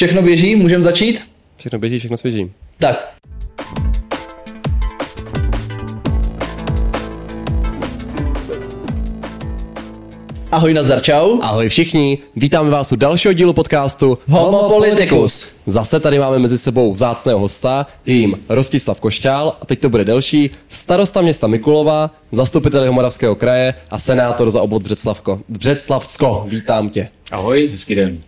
Všechno běží, můžeme začít? Všechno běží, všechno svěží. Tak. Ahoj, nazdar, čau. Ahoj všichni, vítáme vás u dalšího dílu podcastu Homo Politicus. Zase tady máme mezi sebou vzácného hosta, jím Rostislav Košťál, a teď to bude delší, starosta města Mikulova, zastupitel Moravského kraje a senátor za obvod Břeclavko. Břeclavsko, vítám tě. Ahoj, hezký den.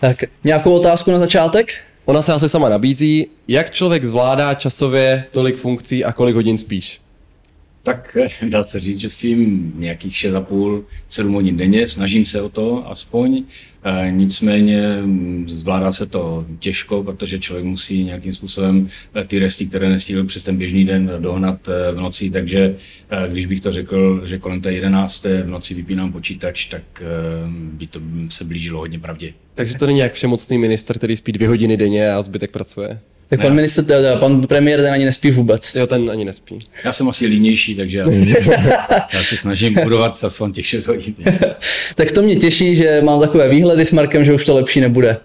Tak, nějakou otázku na začátek? Ona se asi sama nabízí, jak člověk zvládá časově tolik funkcí a kolik hodin spíš? Tak eh, dá se říct, že svým nějakých 6,5, 7 hodin denně, snažím se o to aspoň. E, nicméně mm, zvládá se to těžko, protože člověk musí nějakým způsobem eh, ty resty, které nestihl přes ten běžný den, dohnat v noci. Takže když bych to řekl, že kolem té 11. v noci vypínám počítač, tak by to se blížilo hodně pravdě. Takže to není jak všemocný minister, který spí dvě hodiny denně a zbytek pracuje. Tak pan minister, teda, pan premiér ten ani nespí vůbec. Jo, ten ani nespí. Já jsem asi línější, takže já, si, já si snažím budovat aspoň těch 6 hodin. tak to mě těší, že mám takové výhledy s Markem, že už to lepší nebude.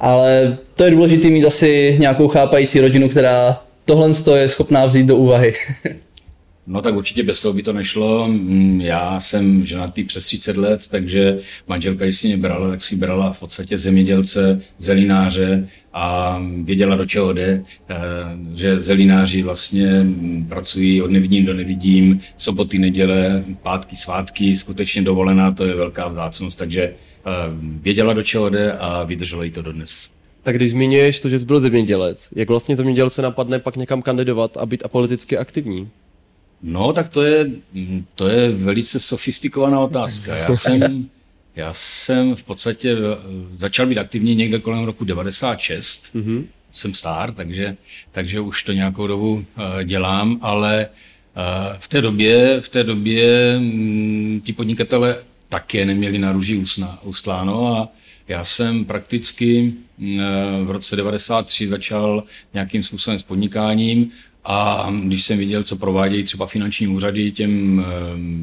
Ale to je důležité mít asi nějakou chápající rodinu, která tohle je schopná vzít do úvahy. No tak určitě bez toho by to nešlo. Mm, já jsem ženatý přes 30 let, takže manželka, když si mě brala, tak si brala v podstatě zemědělce, zelináře a věděla, do čeho jde, eh, že zelináři vlastně mm, pracují od nevidím do nevidím, soboty, neděle, pátky, svátky, skutečně dovolená, to je velká vzácnost, takže eh, věděla, do čeho jde a vydržela jí to dodnes. Tak když zmiňuješ to, že jsi byl zemědělec, jak vlastně zemědělce napadne pak někam kandidovat a být apoliticky aktivní? No, tak to je, to je velice sofistikovaná otázka. Já jsem, já jsem v podstatě eh, začal být aktivní někde kolem roku 96. Mm-hmm. Jsem star, takže, takže už to nějakou dobu uh, dělám, ale uh, v té době, v té době um, ti podnikatele také neměli na růži ustláno a já jsem prakticky v roce 93 začal nějakým způsobem s podnikáním a když jsem viděl, co provádějí třeba finanční úřady těm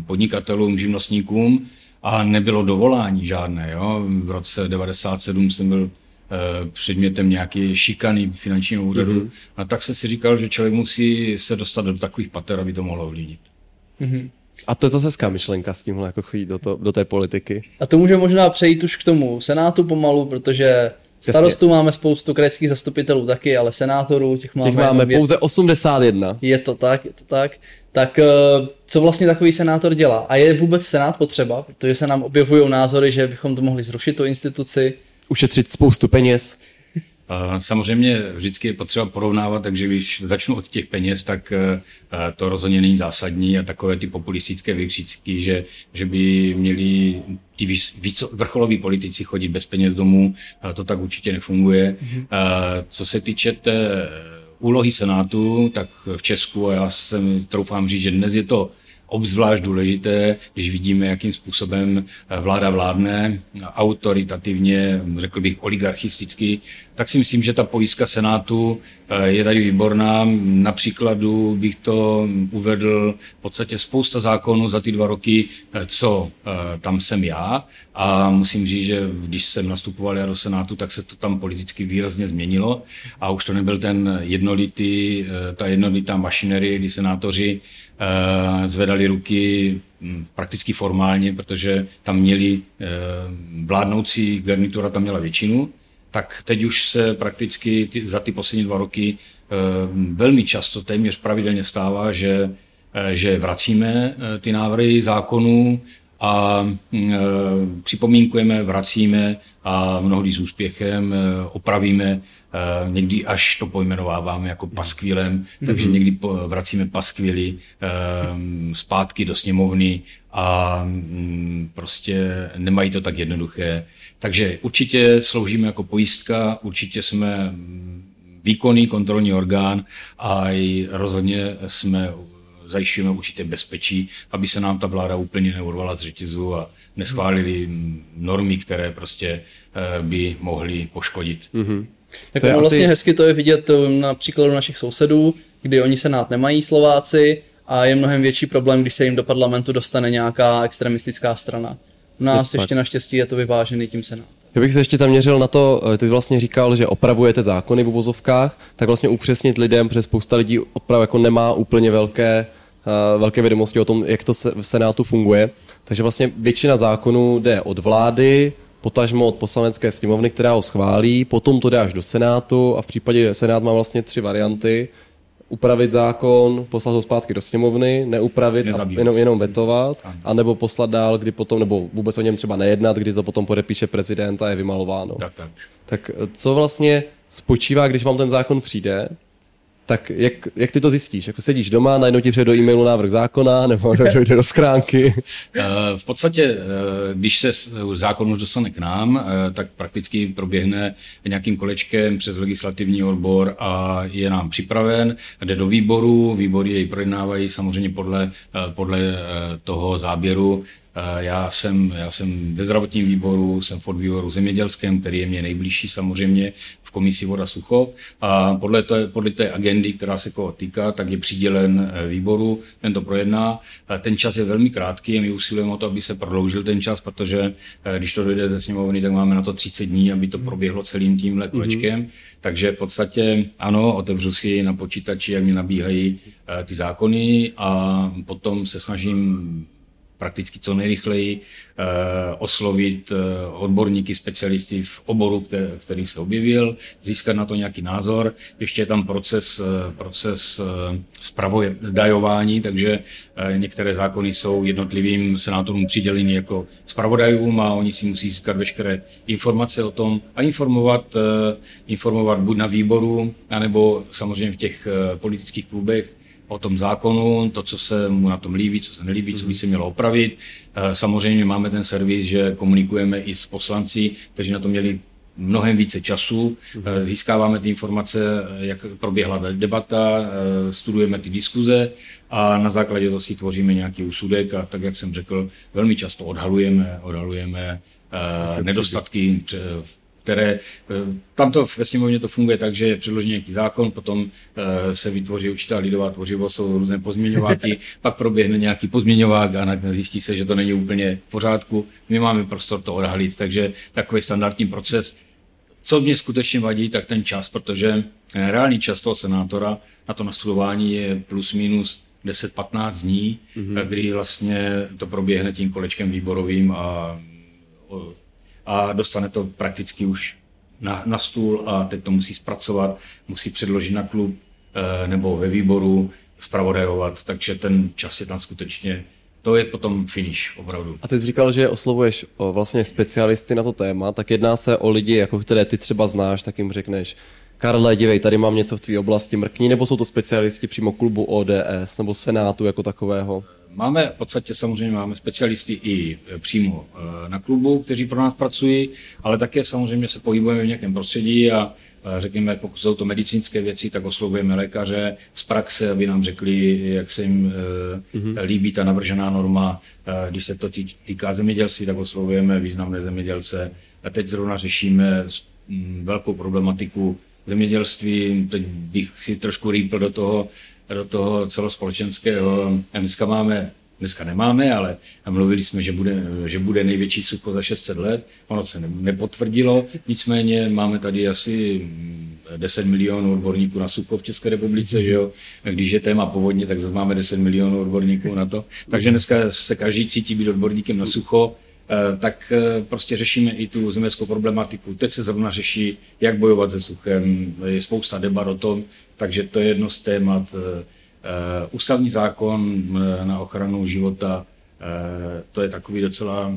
podnikatelům, živnostníkům, a nebylo dovolání žádné. Jo? V roce 97 jsem byl eh, předmětem nějaké šikany finančního úřadu. Mm-hmm. A tak jsem si říkal, že člověk musí se dostat do takových pater, aby to mohlo ovlivnit. Mm-hmm. A to je zase hezká myšlenka s tímhle jako chodit do, to, do té politiky. A to může možná přejít už k tomu Senátu pomalu, protože Starostů máme spoustu krajských zastupitelů taky, ale senátorů těch máme, těch máme pouze 81. Je to tak, je to tak. Tak eh, co vlastně takový senátor dělá? A je vůbec senát potřeba? Protože se nám objevují názory, že bychom to mohli zrušit, tu instituci. Ušetřit spoustu peněz. Samozřejmě vždycky je potřeba porovnávat, takže když začnu od těch peněz, tak eh, to rozhodně není zásadní a takové ty populistické vykřicky, že, že by měli ti vrcholoví politici chodit bez peněz domů, to tak určitě nefunguje. Mm-hmm. Co se týče té úlohy Senátu, tak v Česku, a já jsem troufám říct, že dnes je to obzvlášť důležité, když vidíme, jakým způsobem eh, vláda vládne autoritativně, řekl bych oligarchisticky, tak si myslím, že ta pojistka Senátu eh, je tady výborná. Na příkladu bych to uvedl v podstatě spousta zákonů za ty dva roky, eh, co tam jsem já. A musím říct, že když jsem nastupoval já do Senátu, tak se to tam politicky výrazně změnilo. A už to nebyl ten jednolitý, ta jednolitá mašinerie, kdy senátoři Eh, zvedali ruky hm, prakticky formálně, protože tam měli eh, vládnoucí garnitura, tam měla většinu, tak teď už se prakticky za ty poslední dva roky eh, velmi často, téměř pravidelně stává, že, že vracíme ty návrhy zákonů a e, připomínkujeme, vracíme a mnohdy s úspěchem e, opravíme, e, někdy až to pojmenováváme jako paskvilem, mm-hmm. takže někdy po, vracíme paskvily e, zpátky do sněmovny a m, prostě nemají to tak jednoduché. Takže určitě sloužíme jako pojistka, určitě jsme výkonný kontrolní orgán a rozhodně jsme zajišťujeme určitě bezpečí, aby se nám ta vláda úplně neurvala z řetězu a neschválili normy, které prostě eh, by mohly poškodit. Mm-hmm. Tak to je vlastně asi... hezky to je vidět eh, na příkladu našich sousedů, kdy oni senát nemají Slováci a je mnohem větší problém, když se jim do parlamentu dostane nějaká extremistická strana. U nás je ještě naštěstí je to vyvážený tím senátem. Já bych se ještě zaměřil na to, eh, ty vlastně říkal, že opravujete zákony v uvozovkách, tak vlastně upřesnit lidem, protože spousta lidí opravdu jako nemá úplně velké, uh, velké vědomosti o tom, jak to se v Senátu funguje. Takže vlastně většina zákonů jde od vlády, potažmo od poslanecké sněmovny, která ho schválí, potom to až do Senátu a v případě Senát má vlastně tři varianty upravit zákon, poslat ho zpátky do sněmovny, neupravit a jenom, jenom vetovat, anebo poslat dál, kdy potom, nebo vůbec o něm třeba nejednat, kdy to potom podepíše prezident a je vymalováno. Tak, tak. Tak co vlastně spočívá, když vám ten zákon přijde, tak jak, jak ty to zjistíš? Jako sedíš doma, najednou ti přijde do e-mailu návrh zákona, nebo jde do schránky? Eh, v podstatě, eh, když se zákon už dostane k nám, eh, tak prakticky proběhne nějakým kolečkem přes legislativní odbor a je nám připraven, jde do výboru, výbory jej projednávají samozřejmě podle, podle toho záběru, já jsem, já jsem ve zdravotním výboru, jsem v podvýboru zemědělském, který je mě nejbližší samozřejmě v komisi Voda Sucho. A podle té, podle té agendy, která se koho týká, tak je přidělen eh, výboru, ten to projedná. Ten čas je velmi krátký a my usilujeme o to, aby se prodloužil ten čas, protože eh, když to dojde ze sněmovny, tak máme na to 30 dní, aby to proběhlo celým tímhle kolečkem. Mm-hmm. Takže v podstatě ano, otevřu si na počítači, jak mi nabíhají eh, ty zákony a potom se snažím prakticky co nejrychleji eh, oslovit eh, odborníky, specialisty v oboru, který, se objevil, získat na to nějaký názor. Ještě je tam proces, eh, proces spravodajování, takže některé zákony jsou jednotlivým senátorům přiděleny jako spravodajům a oni si musí získat veškeré informace o tom a informovat, informovat buď na výboru, anebo samozřejmě v těch politických klubech o tom zákonu, to, co se mu na tom líbí, co se nelíbí, co by se mělo opravit. Eh, samozřejmě máme ten servis, že komunikujeme i s poslanci, kteří na to měli mnohem více času, eh, získáváme ty informace, jak proběhla debata, eh, studujeme ty diskuze a na základě toho si tvoříme nějaký úsudek a tak, jak jsem řekl, velmi často odhalujeme, odhalujeme nedostatky v které, eh, tam to ve sněmovně to funguje tak, že je předložen nějaký zákon, potom eh, se vytvoří určitá lidová tvořivost, jsou různé pozměňováky, pak proběhne nějaký pozměňovák a zjistí se, že to není úplně v pořádku. My máme prostor to odhalit, takže takový standardní proces. Co mě skutečně vadí, tak ten čas, protože eh, reálný čas toho senátora na to nastudování je plus minus 10-15 dní, mm-hmm. kdy vlastně to proběhne tím kolečkem výborovým a a dostane to prakticky už na, na stůl a teď to musí zpracovat, musí předložit na klub e, nebo ve výboru, zpravodajovat, takže ten čas je tam skutečně to je potom finish, opravdu. A ty jsi říkal, že oslovuješ o, vlastně specialisty na to téma, tak jedná se o lidi, jako které ty třeba znáš, tak jim řekneš, Karle, dívej, tady mám něco v tvé oblasti, mrkni, nebo jsou to specialisti přímo klubu ODS nebo Senátu jako takového? Máme v podstatě samozřejmě máme specialisty i e, přímo e, na klubu, kteří pro nás pracují, ale také samozřejmě se pohybujeme v nějakém prostředí a řekněme, pokud jsou to medicínské věci, tak oslovujeme lékaře z praxe, aby nám řekli, jak se jim mm-hmm. líbí ta navržená norma. Když se to týká zemědělství, tak oslovujeme významné zemědělce. A teď zrovna řešíme velkou problematiku zemědělství. Teď bych si trošku rýpl do toho, do toho celospolečenského. A dneska máme, dneska nemáme, ale mluvili jsme, že bude, že bude největší sucho za 600 let. Ono se nepotvrdilo, nicméně máme tady asi 10 milionů odborníků na sucho v České republice, že jo? Když je téma povodně, tak zase máme 10 milionů odborníků na to. Takže dneska se každý cítí být odborníkem na sucho tak eh, prostě řešíme i tu zemědělskou problematiku. Teď se zrovna řeší, jak bojovat se suchem, je spousta debat o tom, takže to je jedno z témat. Eh, ústavní zákon na ochranu života, to je takový docela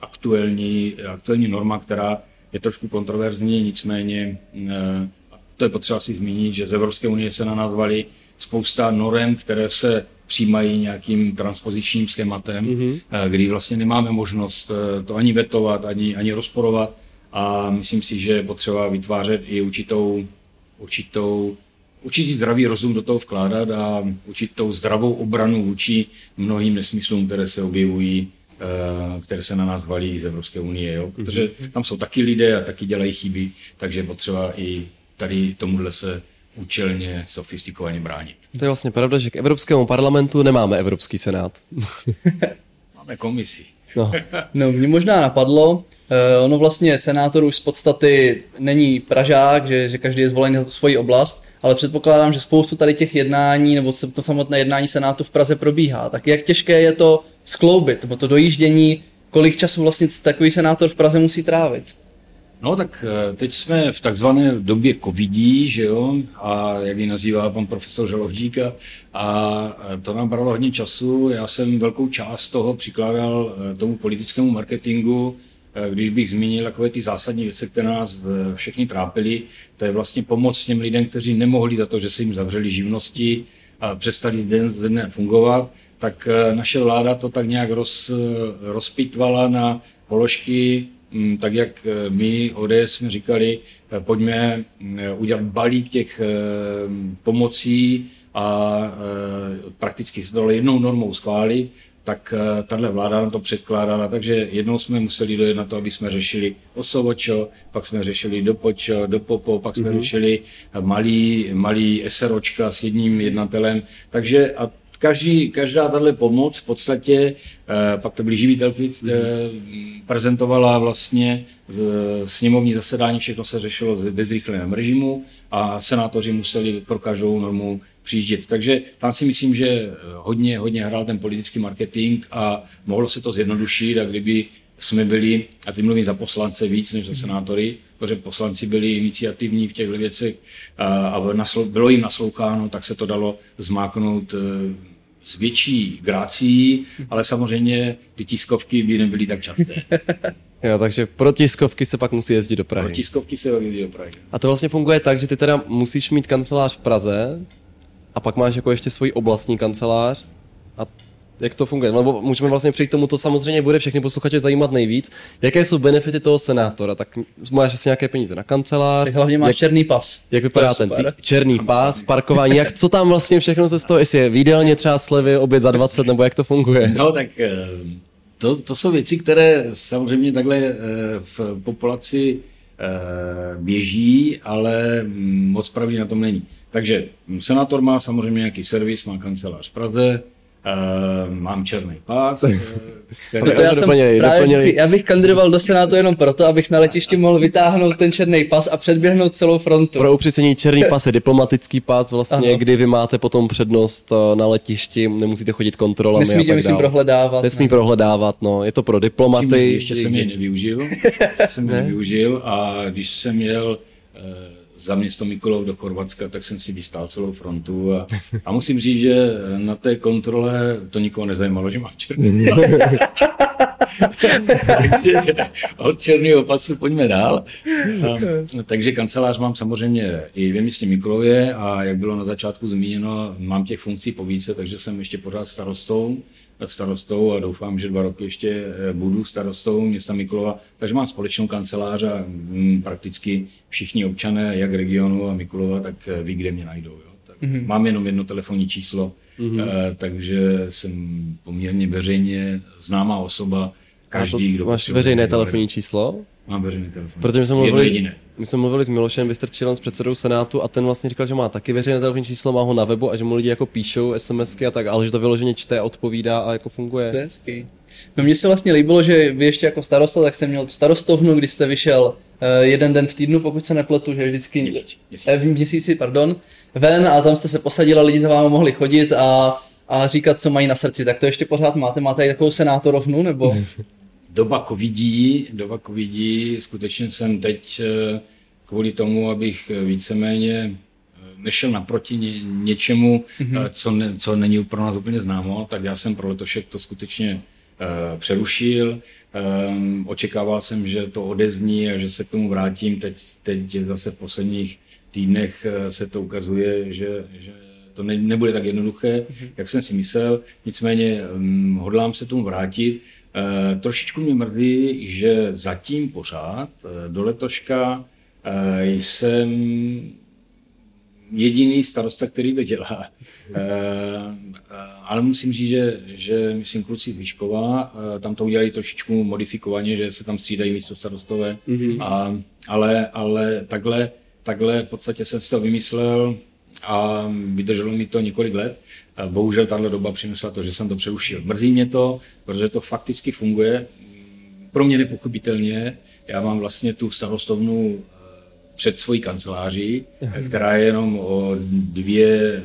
aktuální, aktuální norma, která je trošku kontroverzní, nicméně to je potřeba si zmínit, že z Evropské unie se na nás spousta norem, které se přijímají nějakým transpozičním schématem, mm-hmm. kdy vlastně nemáme možnost eh, to ani vetovat, ani, ani rozporovat a myslím si, že je potřeba vytvářet i určitou, určitou určitý zdravý rozum do toho vkládat a určitou zdravou obranu vůči mnohým nesmyslům, které se objevují, eh, které se na nás valí z Evropské unie. Jo? Protože mhm. tam jsou taky lidé a taky dělají chyby, takže je potřeba i tady tomuhle se účelně, sofistikovaně bránit. To je vlastně pravda, že k Evropskému parlamentu nemáme Evropský senát. máme komisi. No. No, mě možná napadlo, eh, ono vlastně senátor už z podstaty není Pražák, že, že každý je zvolený za tu svoji oblast, ale předpokládám, že spoustu tady těch jednání, nebo to samotné jednání senátu v Praze probíhá. Tak jak těžké je to skloubit, nebo to dojíždění, kolik času vlastně takový senátor v Praze musí trávit? No tak eh, teď jsme v takzvané době covidí, že jo, a jak ji nazývá pan profesor Želovdík, a to nám bralo hodně času. Já jsem velkou část toho přikládal eh, tomu politickému marketingu, eh, když bych zmínil takové ty zásadní věci, které nás všechny trápily, to je vlastně pomoc těm lidem, kteří nemohli za to, že se jim zavřeli živnosti a přestali den z dne fungovat, tak naše vláda to tak nějak roz, rozpitvala na položky tak jak eh, my ODS jsme říkali, eh, pojďme eh, udělat balík těch pomocí a prakticky se to jednou normou schválit, tak tahle vláda nám to předkládala, takže jednou jsme museli dojet na to, aby jsme řešili osovočo, pak jsme řešili dopočo, dopopo, pak jsme mm-hmm. řešili malý, malý SROčka s jedním jednatelem, takže a každý, každá tahle pomoc v podstatě, eh, pak to byly živitelky, eh, prezentovala vlastně z, sněmovní zasedání, všechno se řešilo ve zrychleném režimu a senátoři museli pro každou normu přijíždět. Takže tam si myslím, že hodně, hodně hrál ten politický marketing a mohlo se to zjednodušit a kdyby jsme byli, a teď mluvím za poslance víc než za senátory, protože poslanci byli iniciativní v těchto věcech a, a bylo jim nasloucháno, tak se to dalo zmáknout eh, s větší grácí, ale samozřejmě ty tiskovky by nebyly tak časté. Jo, takže pro tiskovky se pak musí jezdit do Prahy. Pro tiskovky se jezdí do Prahy. A to vlastně funguje tak, že ty teda musíš mít kancelář v Praze a pak máš jako ještě svůj oblastní kancelář a jak to funguje. Nebo můžeme vlastně přijít k tomu, to samozřejmě bude všechny posluchače zajímat nejvíc. Jaké jsou benefity toho senátora? Tak máš asi nějaké peníze na kancelář. Tak hlavně máš jak, černý pas. Jak vypadá ten tý, černý pas, parkování, jak co tam vlastně všechno se z toho, jestli je výdelně třeba slevy, oběd za 20, nebo jak to funguje? No tak eh, to, to jsou věci, které samozřejmě takhle eh, v populaci eh, běží, ale moc pravdy na tom není. Takže senátor má samozřejmě nějaký servis, má kancelář v Praze, Uh, mám černý pás. Uh, který... to já, jsem doplněli, právě doplněli. já bych kandidoval do Senátu jenom proto, abych na letišti mohl vytáhnout ten černý pas a předběhnout celou frontu. Pro upřesnění černý pas je diplomatický pas, vlastně, ano. kdy vy máte potom přednost eh, na letišti, nemusíte chodit kontrolami. Nesmí tě, myslím, prohledávat. Nesmí ne. prohledávat, no, je to pro diplomaty. Ještě jsem je nevyužil, jsem je nevyužil a když jsem jel uh, za město Mikulov do Chorvatska, tak jsem si vystál celou frontu a, a musím říct, že na té kontrole to nikoho nezajímalo, že mám černý takže od černého pasu pojďme dál. A, takže kancelář mám samozřejmě i ve městě Mikulově a jak bylo na začátku zmíněno, mám těch funkcí po více, takže jsem ještě pořád starostou starostou a doufám, že dva roky ještě eh, budu starostou města Mikulova. Takže mám společnou kancelář a mm, prakticky všichni občané, jak regionu a Mikulova, tak eh, ví, kde mě najdou. Jo. Tak mm-hmm. Mám jenom jedno telefonní číslo, mm-hmm. takže jsem poměrně veřejně známá osoba. Každý, kdo máš veřejné telefonní číslo? Mám veřejný telefon. Protože jsme mluvili, my jsme mluvili s Milošem Vystrčilem, s předsedou Senátu a ten vlastně říkal, že má taky veřejné telefonní číslo, má ho na webu a že mu lidi jako píšou SMSky a tak, ale že to vyloženě čte, odpovídá a jako funguje. To je hezký. No mně se vlastně líbilo, že vy ještě jako starosta, tak jste měl starostovnu, kdy jste vyšel uh, jeden den v týdnu, pokud se nepletu, že vždycky měsíc, měsíc. Eh, v měsíci, pardon, ven a tam jste se posadili, lidi za vámi mohli chodit a, a říkat, co mají na srdci. Tak to ještě pořád máte? Máte i takovou senátorovnu, nebo? doba covidí, doba covidí, skutečně jsem teď eh, kvůli tomu, abych víceméně eh, nešel naproti ně, něčemu, mm-hmm. co, ne, co není pro nás úplně známo, tak já jsem pro letošek to skutečně uh, přerušil. Um, očekával jsem, že to odezní a že se k tomu vrátím. Teď, teď zase v posledních týdnech se to ukazuje, že, že to ne, nebude tak jednoduché, mm-hmm. jak jsem si myslel. Nicméně um, hodlám se tomu vrátit. E, trošičku mě mrzí, že zatím pořád e, do letoška e, jsem jediný starosta, který to dělá. Ale musím říct, že, že myslím kluci z Výškova, tam to udělali trošičku modifikovaně, že se tam střídají místo starostové, mm-hmm. a, ale, ale takhle, takhle v podstatě jsem si to vymyslel a vydrželo mi to několik let. Bohužel tahle doba přinesla to, že jsem to přeušil. Mrzí mě to, protože to fakticky funguje. Pro mě nepochopitelně. Já mám vlastně tu starostovnu před svojí kanceláří, která je jenom o dvě,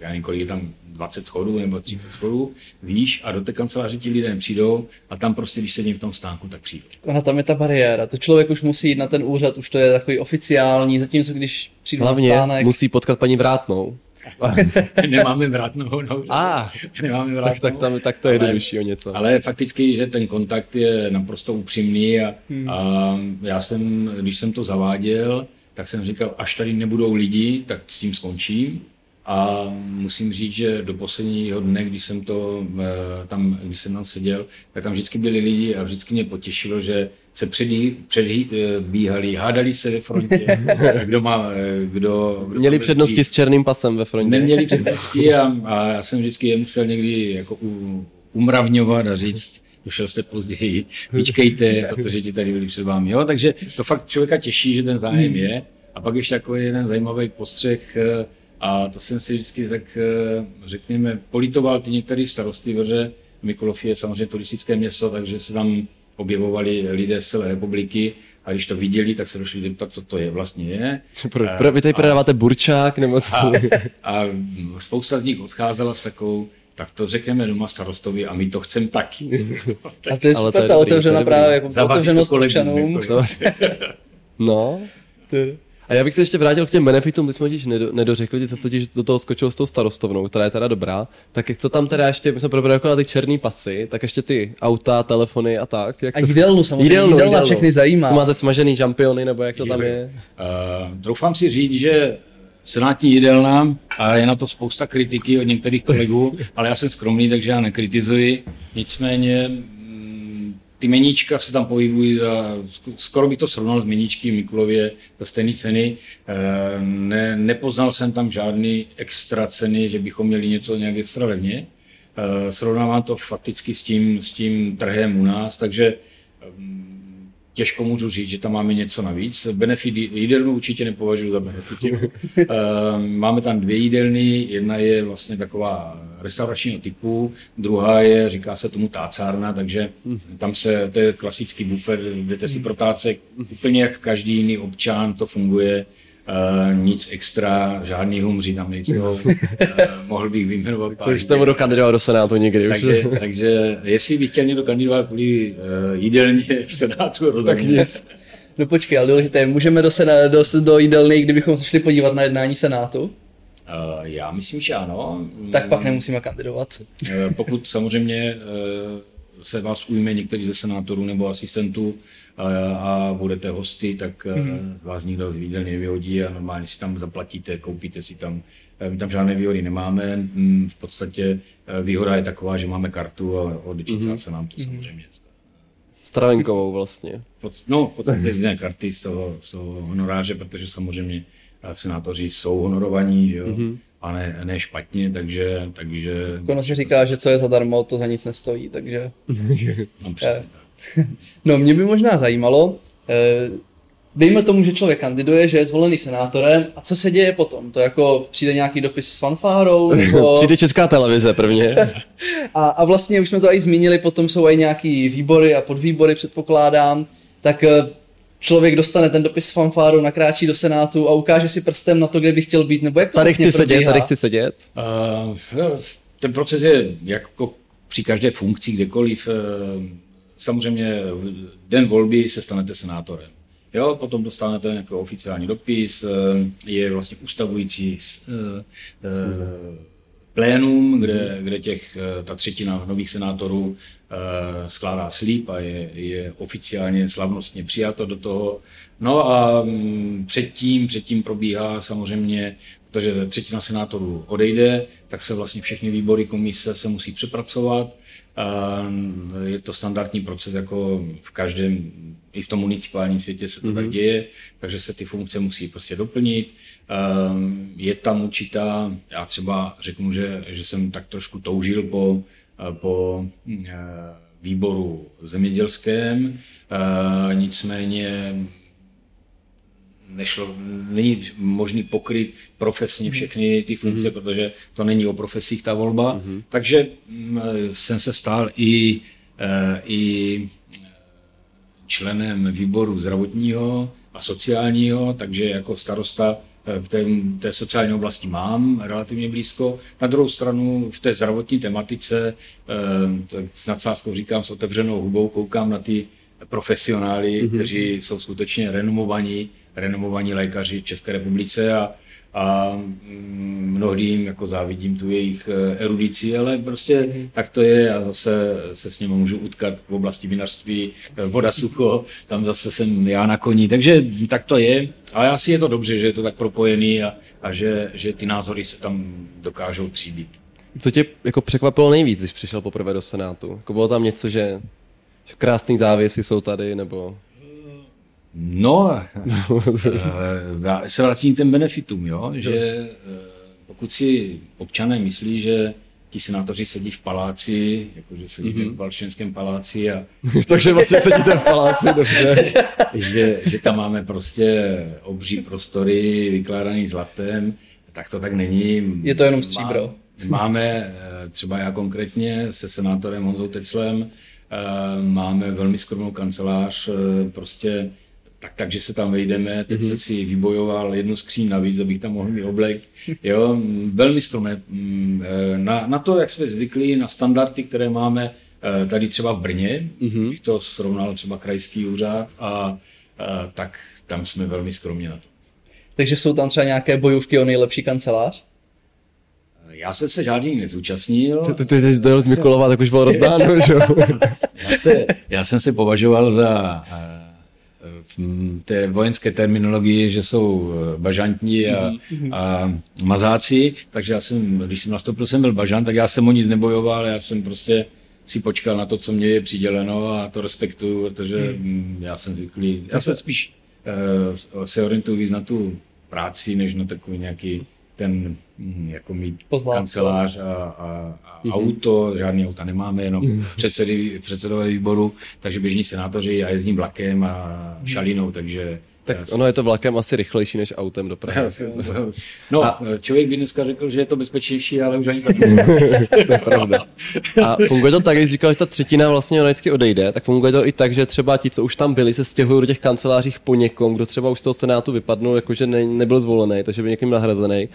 já nevím, kolik je tam 20 schodů nebo 30 schodů výš a do té kanceláře ti lidé přijdou a tam prostě, když sedím v tom stánku, tak přijdu. Ona tam je ta bariéra. To člověk už musí jít na ten úřad, už to je takový oficiální, zatímco když přijdu Hlavně na stánek. musí potkat paní Vrátnou. Nemáme vrátnou. No, A, Nemáme vrátnou. tak, tak, tam, tak to je jednodušší o něco. Ale fakticky, že ten kontakt je naprosto upřímný a, Hmm. a já jsem, když jsem to zaváděl, tak jsem říkal, až tady nebudou lidi, tak s tím skončím. A musím říct, že do posledního dne, když jsem to eh, tam, když jsem tam seděl, tak tam vždycky byli lidi a vždycky mě potěšilo, že se předbíhali, hádali se ve frontě, kdo má, eh, kdo, kdo Měli přednosti s černým pasem ve frontě. Neměli přednosti a, a já jsem vždycky je musel někdy jako u, umravňovat a říct, došel jste později, vyčkejte, protože ti tady byli před vámi. Jo? Takže to fakt člověka těší, že ten zájem je. A pak ještě takový jeden zajímavý postřeh, eh, a to jsem si vždycky tak, eh, řekněme, politoval ty některé starosty, protože Mikulov je samozřejmě turistické město, takže se tam objevovali lidé z celé republiky a když to viděli, tak se došli zeptat, co to je vlastně je. Pro, pro, vy tady prodáváte burčák, nebo co? A, a spousta z nich odcházela s takovou, tak to řekneme doma starostovi a my to chceme taky. A to je Ale to super je ta je právě jako otevřenost občanům. jako, No. A já bych se ještě vrátil k těm benefitům, my jsme totiž nedo, nedořekli, co totiž do toho skočilo s tou starostovnou, která je teda dobrá. Tak jak co tam teda ještě, my jsme probrali jako ty černý pasy, tak ještě ty auta, telefony a tak. Jak A to... jídelnu samozřejmě, jídelna všechny zajímá. Co máte smažený žampiony, nebo jak to tam je? Uh, troufám si říct, že senátní jídelna, a je na to spousta kritiky od některých kolegů, ale já jsem skromný, takže já nekritizuji. Nicméně ty meníčka se tam pohybují za, skoro bych to srovnal s meníčky v Mikulově za stejné ceny. Eh, Ne, nepoznal jsem tam žádný extra ceny, že bychom měli něco nějak extra levně. Eh, Srovnávám to fakticky s tím, s tím trhem u nás, takže těžko můžu říct, že tam máme něco navíc. Benefit jídelnu určitě nepovažuji za benefit. Eh, máme tam dvě jídelny, jedna je vlastně taková restauračního typu, druhá je, říká se tomu tácárna, takže tam se, to je klasický bufet, jdete si protácek, úplně jak každý jiný občan to funguje. Uh, nic extra, žádný humři tam nejsou. Uh, mohl bych vyjmenovat pár. Už jste budu kandidovat do Senátu někdy. Už. Takže, takže jestli bych chtěl někdo kandidovat kvůli uh, jídelně v Senátu, rozhodně. No počkej, ale důležité můžeme do, sena, do, do jídelny, kdybychom se šli podívat na jednání Senátu, Uh, já myslím, že ano. tak pak nemusíme kandidovat. Eh, Pokud samozřejmě eh, se vás ujme některý ze senátorů nebo asistentů eh, a budete hosty, tak mm. vás nikdo z jídelny nevyhodí a normálně si tam zaplatíte, koupíte si tam. eh, My tam žádné výhody nemáme. Mm, V podstatě eh, výhoda je taková, že máme kartu a odečítá se nám to samozřejmě. Stravenkovou vlastně. Pod- No, v podstatě jiné karty z toho, z toho honoráře, protože samozřejmě senátoři jsou honorovaní, že jo? Mm-hmm. a ne, ne špatně, takže... takže Ono se říká, že co je zadarmo, to za nic nestojí, takže... no, přesně. No, mě by možná zajímalo, eh, dejme tomu, že člověk kandiduje, že je zvolený senátorem, a co se děje potom? To jako přijde nějaký dopis s fanfárou, nebo... Přijde česká televize prvně. A, a vlastně už jsme to i zmínili, potom jsou i nějaký výbory a podvýbory, předpokládám, tak eh, člověk dostane ten dopis s fanfárou, nakráčí do Senátu a ukáže si prstem na to, kde by chtěl být, nebo jak to Tady vlastně chci sedět, probíhá? tady chci sedět. Uh, ten proces je jako při každé funkci, kdekoliv. eh, Samozřejmě v den volby se stanete senátorem. Jo, potom dostanete nějaký oficiální dopis, eh, je vlastně ustavující eh, eh, plénum, kde, kde těch, ta třetina nových senátorů skládá slíp a je, je oficiálně slavnostně přijato do toho. No a mm, předtím, předtím probíhá samozřejmě, protože třetina senátorů odejde, tak se vlastně všechny výbory komise se musí přepracovat. A Je to standardní proces, jako v každém, i v tom municipálním světě se to mm-hmm. tak děje, takže se ty funkce musí prostě doplnit. Ehm, Je tam určitá, já třeba řeknu, že, že jsem tak trošku toužil po, po eh, výboru zemědělském, nicméně nešlo, není možný pokryt profesně mhm. všechny ty funkce, mm-hmm. protože to není o profesích ta volba. Mm-hmm. Takže mm, jsem se stal i, eh, i členem výboru zdravotního a sociálního, takže jako starosta k té, té sociální oblasti mám relativně blízko. Na druhou stranu v té zdravotní tematice, tak s nadsázkou říkám s otevřenou hubou, koukám na ty profesionály, mm-hmm. kteří jsou skutečně renomovaní, renomovaní lékaři v České republice a, a mm, mnohdy jim jako závidím tu jejich eh, erudici, ale prostě mm-hmm. tak to je a zase se s nimi můžu utkat v oblasti vinařství, eh, voda sucho, tam zase jsem já na koni, takže tak to je. Ale asi je to dobře, že je to tak propojený a, a že, že ty názory se tam dokážou tříbit. Co tě jako překvapilo nejvíc, když přišel poprvé do Senátu? Jako bylo tam něco, že Krásný závěsy jsou tady, nebo... No, eh, já se vracím k těm benefitům, jo? že eh, pokud si občané myslí, že ti senátoři sedí v paláci, jakože sedí mm-hmm. v Valšenském paláci a... Takže vlastně sedíte v paláci, dobře. že, že tam máme prostě obří prostory vykládaný zlatem, tak to tak není. Je to jenom stříbro. Máme, eh, třeba já konkrétně se senátorem Honzou Teclem, máme velmi skromnou kancelář, prostě tak, takže se tam vejdeme, teď mm-hmm. jsem si vybojoval jednu skříň navíc, abych tam mohl mít oblek, jo, velmi skromné. Mm, eh, na, na to, jak jsme zvyklí, na standardy, které máme tady třeba v Brně, mm-hmm. bych to srovnal třeba krajský úřad a, a tak tam jsme velmi skromně na to. Takže jsou tam třeba nějaké bojůvky o nejlepší kancelář? Já jsem se žádný nezúčastnil. Ty, ty, ty jsi dojel z Mikulova, tak už bylo rozdáno, že já, se, já jsem se považoval za eh, té vojenské terminologii, že jsou eh, bažantní a, a mazáci, takže já jsem, když jsem nastoupil, jsem byl bažant, tak já jsem o nic nebojoval, já jsem prostě si počkal na to, co mě je přiděleno a to respektuju, protože hmm. já jsem zvyklý, já se spíš uh, se orientuju víc na tu práci, než na takový nějaký ten hm, jako mít Poznáte. kancelář a, a, a mm-hmm. auto, žádný auta nemáme, jenom mm-hmm. předsedy, předsedové výboru, takže běžní senátoři a jezdím vlakem a mhm. šalinou, takže tak já ono je to vlakem asi rychlejší než autem do Prahy. No, a... člověk by dneska řekl, že je to bezpečnější, ale už ani tak To je pravda. A funguje to tak, když říkal, že ta třetina vlastně vždycky odejde, tak funguje to i tak, že třeba ti, co už tam byli, se stěhují do těch kancelářích po někom, kdo třeba už z toho senátu vypadnul, jakože ne, nebyl zvolený, takže by někým nahrazený.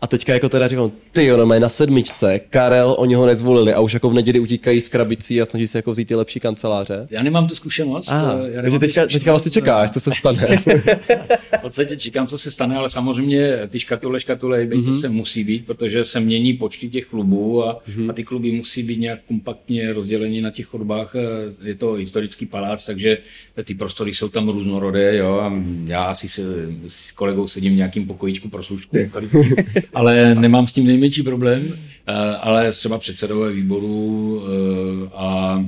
A teďka jako teda říkám, ty jo, no, na sedmičce, Karel, oni ho nezvolili a už jako v neděli utíkají z krabicí a snaží se jako vzít ty lepší kanceláře. Já nemám tu zkušenost. Ah, já takže teďka, teďka vlastně čekáš, co se stane. v podstatě čekám, co se stane, ale samozřejmě ty škatule, škatule mm-hmm. se musí být, protože se mění počty těch klubů a, mm-hmm. a ty kluby musí být nějak kompaktně rozděleni na těch chodbách. Je to historický palác, takže ty prostory jsou tam různorodé, jo, a já asi se, s kolegou sedím v nějakým pokojíčku pro služku, ale nemám s tím nejmenší problém, eh, ale třeba předsedové výboru eh, a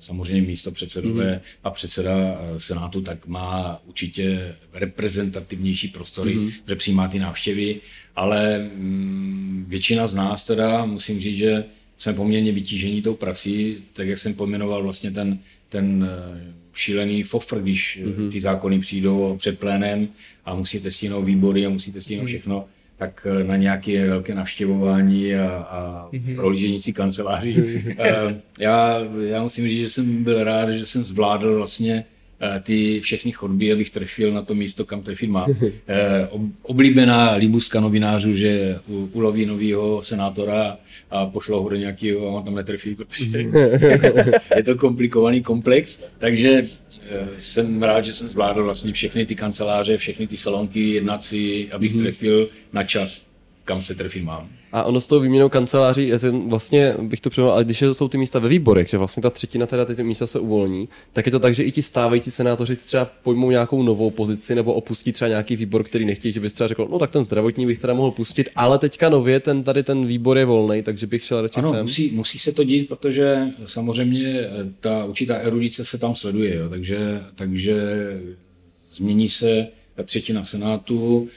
samozřejmě místo předsedové mm-hmm. a předseda eh, Senátu tak má určitě reprezentativnější prostory, mm-hmm. že přijímá ty návštěvy, ale mm, většina z nás teda, musím říct, že jsme poměrně vytížení tou prací, tak jak jsem pojmenoval vlastně ten, ten šílený fofr, když mm-hmm. ty zákony přijdou před plénem a musíte stihnout výbory a musíte stihnout mm-hmm. všechno, tak eh, na nějaké velké navštěvování a, a mm-hmm. prolížení si kanceláří. Eh, já, já musím říct, že jsem byl rád, že jsem zvládl vlastně ty všechny chodby, abych trefil na to místo, kam trefit má. Oblíbená líbuska novinářů, že uloví novýho senátora a pošlo ho do nějakého a on tam netrefí, protože mhm. je to komplikovaný komplex, takže Eh, jsem rád, že jsem zvládl vlastně všechny ty kanceláře, všechny ty salonky, jednací, abych mm-hmm. trefil na čas, kam se trefit mám. A ono s tou výměnou kanceláří, vlastně bych to přeměl, ale když jsou ty místa ve výborech, že vlastně ta třetina teda ty místa se uvolní, tak je to tak, že i ti stávající senátoři třeba pojmou nějakou novou pozici nebo opustí třeba nějaký výbor, který nechtějí, že bys třeba řekl, no tak ten zdravotní bych teda mohl pustit, ale teďka nově ten tady ten výbor je volný, takže bych šel radši ano, sem. Musí, musí se to dít, protože samozřejmě ta určitá erudice se tam sleduje, jo, takže, takže změní se třetina senátu,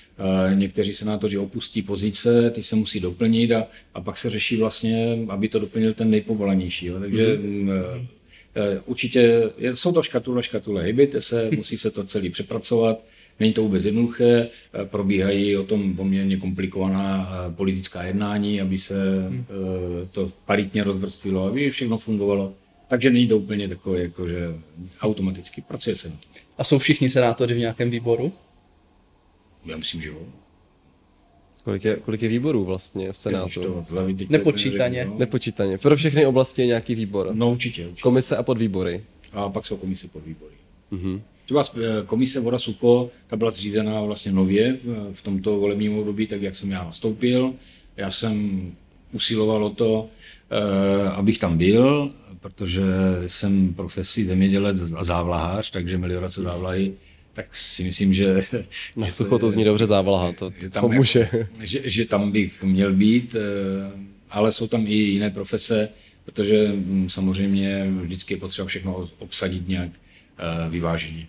někteří senátoři opustí pozice, ty se musí doplnit a, a pak se řeší vlastně, aby to doplnil ten nejpovolanější. Jo. Takže mm-hmm. určitě jsou to škatule, škatule, hejbejte se, musí se to celý přepracovat není to vůbec jednoduché, eh, probíhají o tom poměrně komplikovaná politická jednání, aby se hmm. to paritně rozvrstvilo, aby všechno fungovalo. Takže není to úplně takové, jako že automaticky pracuje se na to. A jsou všichni senátoři v nějakém výboru? Já myslím, že jo. Kolik je, kolik je výborů vlastně v Senátu? Nepočítaně. No. Nepočítaně. Pro všechny oblasti je nějaký výbor. No určitě, určitě. Komise a podvýbory. A pak jsou komise podvýbory. Mm-hmm. Třeba eh, komise Voda Sucho, ta byla zřízená vlastně nově eh, v tomto volebním období, tak jak jsem já nastoupil. Já jsem usiloval o to, eh, abych tam byl, protože jsem profesí zemědělec a závlahář, takže meliorace závlahy tak si myslím, že... Na sucho to zní dobře závlaha, to že tam pomůže. Že, že tam bych měl být, ale jsou tam i jiné profese, protože hm, samozřejmě vždycky je potřeba všechno obsadit nějak vyváženě.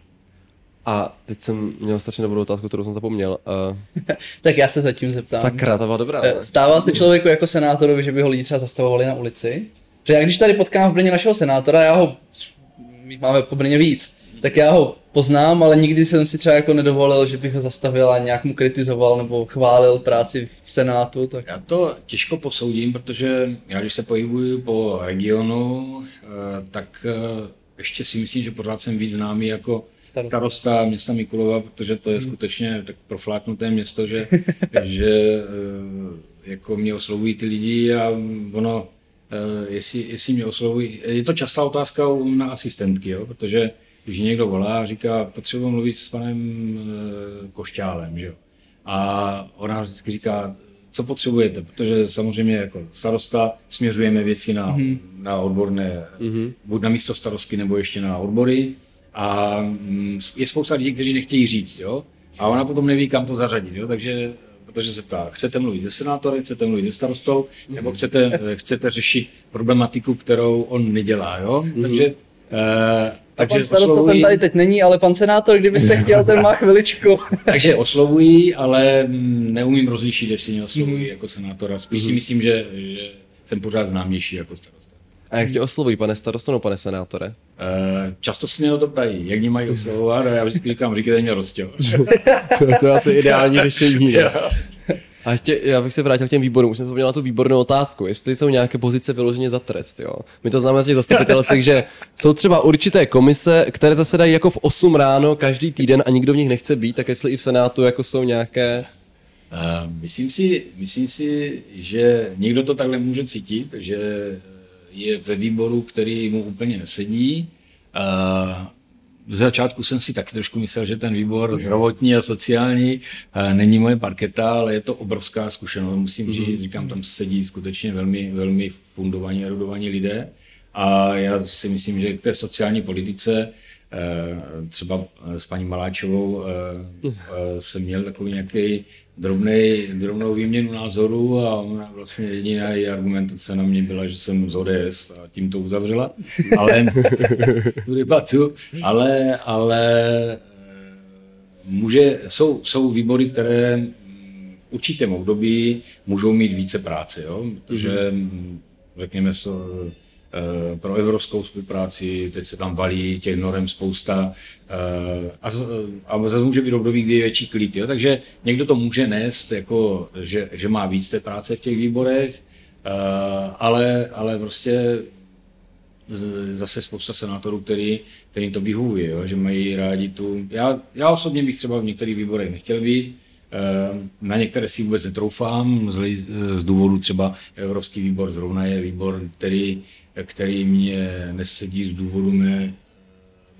A teď jsem měl strašně dobrou otázku, kterou jsem zapomněl. Uh... tak já se zatím zeptám. Sakra, to byla dobrá. Ne? Stává se člověku jako senátorovi, že by ho lidi třeba zastavovali na ulici? Protože já když tady potkám v Brně našeho senátora, já ho, máme po Brně víc, tak já ho poznám, ale nikdy jsem si třeba jako nedovolil, že bych ho zastavil a nějak mu kritizoval nebo chválil práci v Senátu. Tak... Já to těžko posoudím, protože já když se pohybuju po regionu, eh, tak eh, ještě si myslím, že pořád jsem víc známý jako starosta, starosta města Mikulova, protože to je hmm. skutečně tak profláknuté město, že, že eh, jako mě oslovují ty lidi a ono, jestli, jestli mě oslovují, je to častá otázka na asistentky, jo, protože když někdo volá a říká, potřebuji mluvit s panem eh, Košťálem, že jo. A ona vždycky říká, co potřebujete, protože samozřejmě jako starosta směřujeme věci na, mm-hmm. na odborné, mm-hmm. buď na místo starostky nebo ještě na odbory a mm, je spousta lidí, kteří nechtějí říct, jo, a ona potom neví, kam to zařadit, jo, takže protože se ptá, chcete mluvit se senátorem, chcete mluvit se starostou, mm-hmm. nebo chcete, chcete řešit problematiku, kterou on nedělá, jo, mm-hmm. takže eh, takže pan starosta oslovují... ten tady teď není, ale pan senátor, kdybyste chtěl, ten má chviličku. Takže oslovují, ale neumím rozlišit, jestli mě oslovují mm. jako senátora. Spíš mm. si mhm. myslím, že, že jsem pořád známější jako starosta. A jak tě oslovují, pane starosto nebo pane senátore? Uh, často se mě o to ptají, jak mě mají oslovovat a já vždycky říkám, říkejte mě Rostě. to, to je asi ideální řešení. A ještě, já bych se vrátil k těm výborům, už jsem vzpomněl na tu výbornou otázku, jestli jsou nějaké pozice vyloženě za trest. Jo? My to známe z těch zastupitelstvích, že jsou třeba určité komise, které zasedají jako v 8 ráno každý týden a nikdo v nich nechce být, tak jestli i v Senátu jako jsou nějaké... Uh, myslím, si, myslím si, že někdo to takhle může cítit, že je ve výboru, který mu úplně nesedí. Uh, v začátku jsem si taky trošku myslel, že ten výbor zdravotní a sociální eh, není moje parketa, ale je to obrovská zkušenost, musím mhm. říct. Říkám, tam sedí skutečně velmi, velmi fundovaní, erudovaní lidé. A já si myslím, že k té sociální politice třeba s paní Maláčovou eh, jsem měl takový nějaký drobnej, drobnou výměnu názoru a ona vlastně jediná její argumentace na mě byla, že jsem z ODS a tím to uzavřela, ale tu debatu, ale, ale eh, může, jsou, jsou výbory, které v určitém období můžou mít více práce, jo? protože mm-hmm. řekněme, so, Eh, pro evropskou spolupráci, teď se tam valí těch norem spousta eh, a, a zase může být období, kdy je větší klid. Jo? Takže někdo to může nést, jako, že, že má víc té práce v těch výborech, eh, ale, ale prostě zase spousta senátorů, který, který to vyhovuje, jo? že mají rádi tu... Já, já osobně bych třeba v některých výborech nechtěl být, na některé si vůbec netroufám, z, z důvodu třeba Evropský výbor zrovna je výbor, který který mě nesedí z důvodu mé,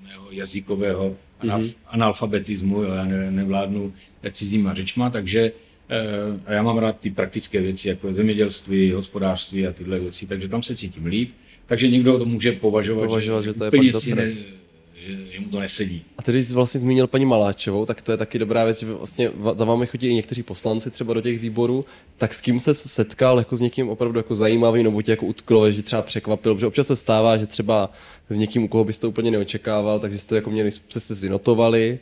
mého jazykového mm-hmm. analfabetismu, jo, já ne, nevládnu cizíma řečma, takže eh, a já mám rád ty praktické věci, jako zemědělství, hospodářství a tyhle věci, takže tam se cítím líp. Takže někdo to může považovat, považovat že, že to je si ne, že, že mu to nesedí. A tedy jsi vlastně zmínil paní Maláčovou, tak to je taky dobrá věc, že vlastně za vámi chodí i někteří poslanci třeba do těch výborů, tak s kým se setkal jako s někým opravdu jako zajímavým, nebo tě jako utklo, že třeba překvapil, protože občas se stává, že třeba s někým, u koho byste to úplně neočekával, takže jste jako měli, jste si notovali,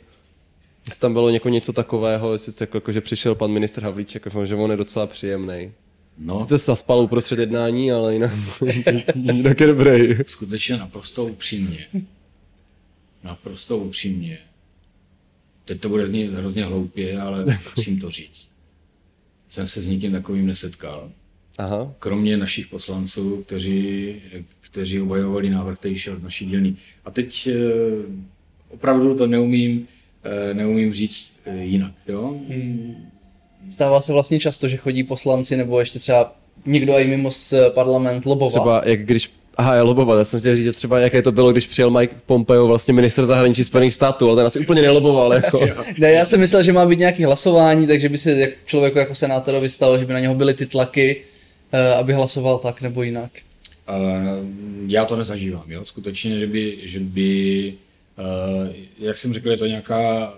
jestli tam bylo něko něco takového, jestli jste jako, jako, že přišel pan minister Havlíček, jako, že on je docela příjemný. No. Jste se zaspal uprostřed jednání, ale jinak, jinak je dobrý. Skutečně naprosto upřímně naprosto upřímně. teď to bude znít hrozně hloupě, ale musím to říct. Jsem se s nikým takovým nesetkal. Aha. Kromě našich poslanců, kteří, kteří obhajovali návrh, který šel z naší dílny. A teď eh, opravdu to neumím, eh, neumím říct eh, jinak. Jo? Stává se vlastně často, že chodí poslanci nebo ještě třeba někdo i mimo z parlament lobovat. Třeba jak když Aha, je lobovat. Já jsem chtěl říct třeba, jaké to bylo, když přijel Mike Pompeo, vlastně minister zahraničí Spojených států, ale ten asi úplně neloboval. Jako. ne, já jsem myslel, že má být nějaký hlasování, takže by se jak člověku jako senátorovi stalo, že by na něho byly ty tlaky, eh, aby hlasoval tak nebo jinak. Uh, já to nezažívám, jo. Skutečně, že by, že by uh, jak jsem řekl, je to nějaká,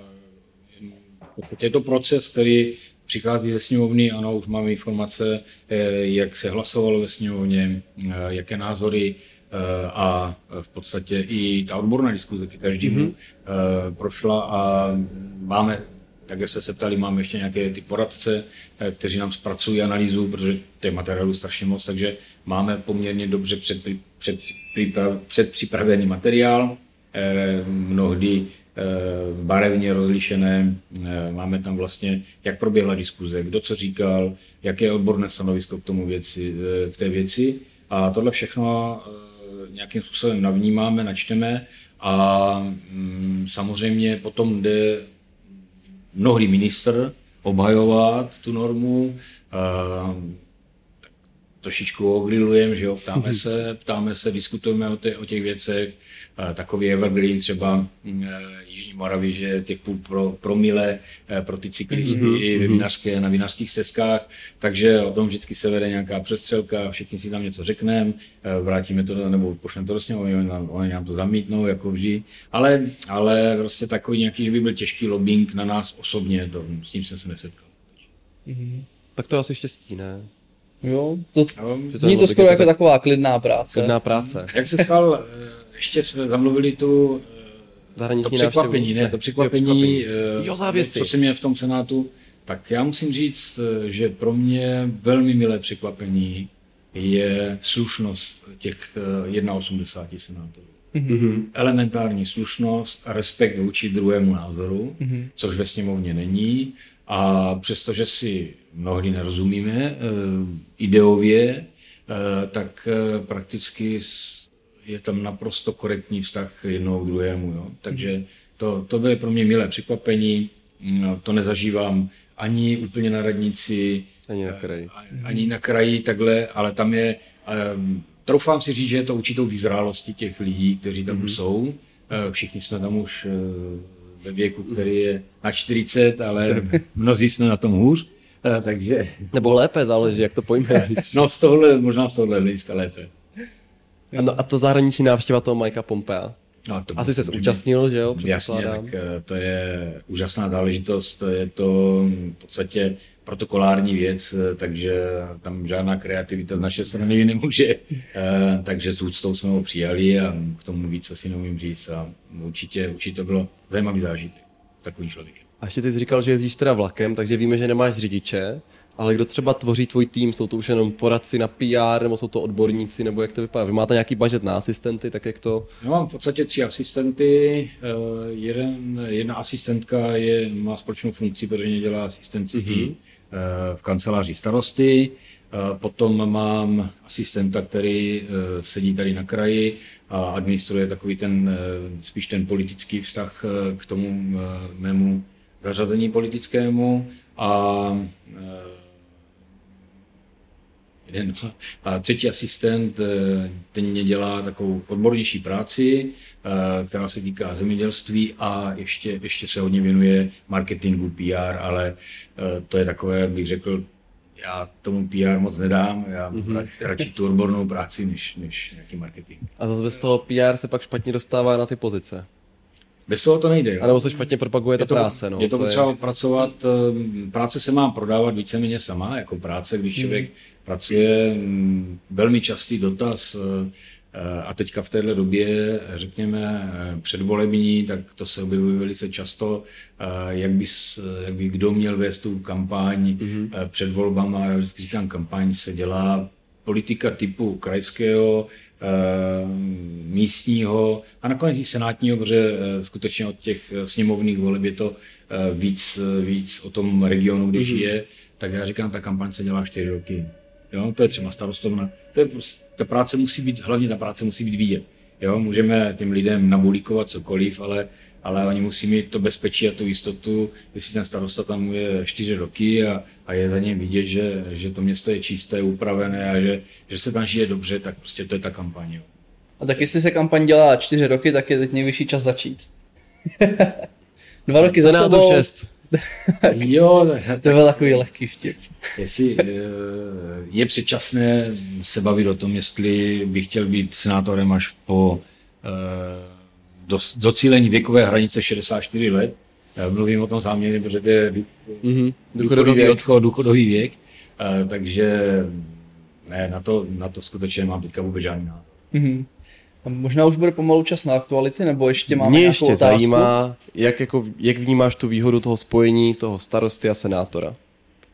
je to proces, který přichází ze sněmovny, ano, už máme informace, eh, jak se hlasovalo ve sněmovně, eh, jaké názory eh, a v podstatě i ta odborná diskuze ke každému mm-hmm. prošla a máme tak jak se se ptali, máme ještě nějaké ty poradce, kteří nám zpracují analýzu, protože to je materiálu strašně moc, takže máme poměrně dobře před, před, předpřipravený materiál. Mnohdy Eh, barevně rozlišené. Eh, máme tam vlastně, jak proběhla diskuze, kdo co říkal, jaké je odborné stanovisko k tomu věci, eh, k té věci. A tohle všechno nějakým způsobem navnímáme, načteme a mm, samozřejmě potom jde mnohdy minister obhajovat tu normu, trošičku ogrilujeme, že jo, ptáme se, ptáme se, diskutujeme o, tě, o těch věcech. Takový evergreen třeba mm, e, Jižní Moravy, že těch půl pro, promile e, pro ty cyklisty mm-hmm. i mhm. vinařské, na vinařských stezkách, takže o tom vždycky se vede nějaká přestřelka, všichni si tam něco řekneme, vrátíme to, nebo pošleme to do sněmovny, oni nám to zamítnou, jako vždy, ale, ale prostě takový nějaký, že by byl těžký lobbying na nás osobně, to, s tím jsem se nesetkal. Mm-hmm. Tak to asi štěstí, ne? Jo, to, zní to skoro jako taková klidná práce. Klidná práce. Jak se stal, eh, ještě jsme zamluvili tu eh, Zahraniční to překvapení, ne, to překvapení, jo, jo závěsy. co jsem měl v tom Senátu, tak já musím říct, eh, že pro mě velmi milé překvapení je slušnost těch 81 senátorů. Mm-hmm. Elementární slušnost a respekt vůči druhému názoru, mm-hmm. což ve sněmovně není. A přestože si mnohdy nerozumíme eh, ideově, eh, tak eh, prakticky je tam naprosto korektní vztah jednou k druhému. Jo. Takže to, to bylo pro mě milé překvapení, no, to nezažívám ani úplně na radnici, ani na kraji. Ani na kraji takhle, ale tam je, troufám si říct, že je to určitou vyzrálosti těch lidí, kteří tam mm-hmm. jsou. Všichni jsme tam už ve věku, který je na 40, ale mnozí jsme na tom hůř. Eh, takže... Nebo lépe, záleží, jak to pojmeš. no z tohle, možná z tohle hlediska lépe. A, no, a to zahraniční návštěva toho Mikea Pompea? No, to Asi se zúčastnil, že jo? Jasně, tak eh, to je úžasná záležitost, je to v podstatě protokolární věc, eh, takže tam žádná kreativita z naší strany nemůže. takže s úctou jsme ho přijali a k tomu víc asi neumím říct a určitě, určitě to bylo zajímavý zážitek takový člověk. A ještě ty jsi říkal, že jezdíš teda vlakem, takže víme, že nemáš řidiče, ale kdo třeba tvoří tvůj tým? Jsou to už jenom poradci na PR, nebo jsou to odborníci, nebo jak to vypadá? Vy máte nějaký budget na asistenty, tak jak to? Já mám v podstatě tři asistenty. Eh, jeden, jedna asistentka je, má společnou funkci, protože dělá asistenci mm-hmm. v kanceláři starosty. Eh, potom mám asistenta, který sedí tady na kraji a administruje takový ten, spíš ten politický vztah k tomu mému zařazení politickému a eh, jeden a třetí asistent, eh, ten mě dělá takovou odbornější práci, eh, která se týká zemědělství a ještě, ještě se hodně věnuje marketingu, PR, ale to je takové, bych řekl, já tomu PR moc nedám, já mm-hmm. radši tu odbornou práci, než, než nějaký marketing. A zase bez toho PR se pak špatně dostává na ty pozice. Bez toho to nejde. Jo. A nebo se špatně propaguje ta to, práce. No. Je to, to potřeba je... pracovat, eh, práce se má prodávat víceméně sama, jako práce, když hmm. člověk hmm. pracuje, mm, velmi častý dotaz eh, eh, a teďka v téhle době, řekněme, předvolební, tak to se objevuje velice často, jak by, jak by kdo měl vést tu kampaň mm-hmm. před volbama, já vždycky říkám, kampaň se dělá politika typu krajského, místního a nakonec i senátního, protože skutečně od těch sněmovních voleb je to víc, víc o tom regionu, kde mm-hmm. žije, tak já říkám, ta kampaň se dělá čtyři roky. Jo, to je třeba starostovna. To je prostě, ta práce musí být, hlavně ta práce musí být vidět. Jo, můžeme těm lidem nabulíkovat cokoliv, ale, ale oni musí mít to bezpečí a tu jistotu, jestli ten starosta tam je čtyři roky a, a je za něm vidět, že, že to město je čisté, upravené a že, že se tam žije dobře, tak prostě to je ta kampaň. Jo. A tak jestli se kampaň dělá čtyři roky, tak je teď nejvyšší čas začít. Dva roky za sebou. šest. jo, to byl takový lehký vtip. Jestli eh, je předčasné se bavit o tom, jestli bych chtěl být senátorem až po eh, docílení věkové hranice 64 let. Mluvím o tom záměrně, protože to je mm-hmm. důchodový věk. odchod, důchodový věk. Eh, takže ne, na to, na to skutečně nemám teďka vůbec žádný názor. Mm-hmm. A možná už bude pomalu čas na aktuality, nebo ještě máme Mě ještě otázku? zajímá, jak, jako, jak vnímáš tu výhodu toho spojení toho starosty a senátora.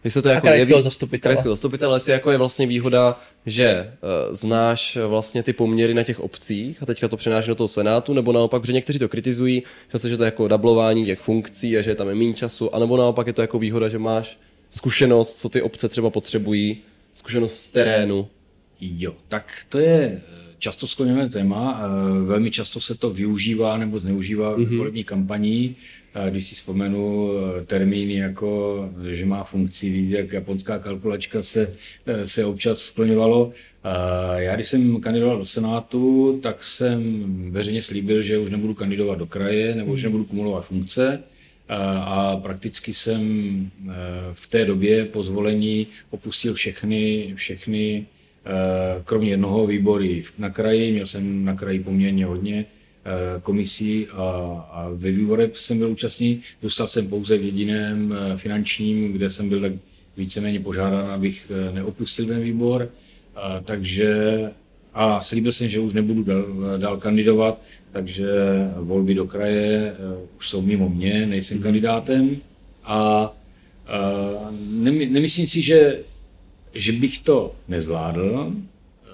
Jestli to jako krajského zastupitele. Krajského zastupitele, jestli jako je vlastně výhoda, že uh, znáš vlastně ty poměry na těch obcích a teďka to přenáš do toho senátu, nebo naopak, že někteří to kritizují, že se, že to je jako dublování těch funkcí a že je tam je méně času, anebo naopak je to jako výhoda, že máš zkušenost, co ty obce třeba potřebují, zkušenost z terénu. Jo, tak to je často skloněné téma, velmi často se to využívá nebo zneužívá mm-hmm. v volební kampaní. Když si vzpomenu e, termíny jako, že má funkci, víc jak japonská kalkulačka se, e, se občas skloňovalo. Já když jsem kandidoval do Senátu, tak jsem veřejně slíbil, že už nebudu kandidovat do kraje nebo mm. že mhm. nebudu kumulovat funkce. A prakticky jsem v té době po zvolení opustil všechny, všechny Eh, kromě jednoho výbory na kraji, měl jsem na kraji poměrně hodně eh, komisí a, a ve výborech jsem byl účastní. Zůstal jsem pouze v jediném eh, finančním, kde jsem byl tak víceméně požádán, abych neopustil ten výbor. A, takže a slíbil jsem, že už nebudu dál, dál kandidovat, takže volby do kraje už jsou mimo mě, nejsem mm-hmm. kandidátem. A, a nemyslím si, že že bych to nezvládl, eh,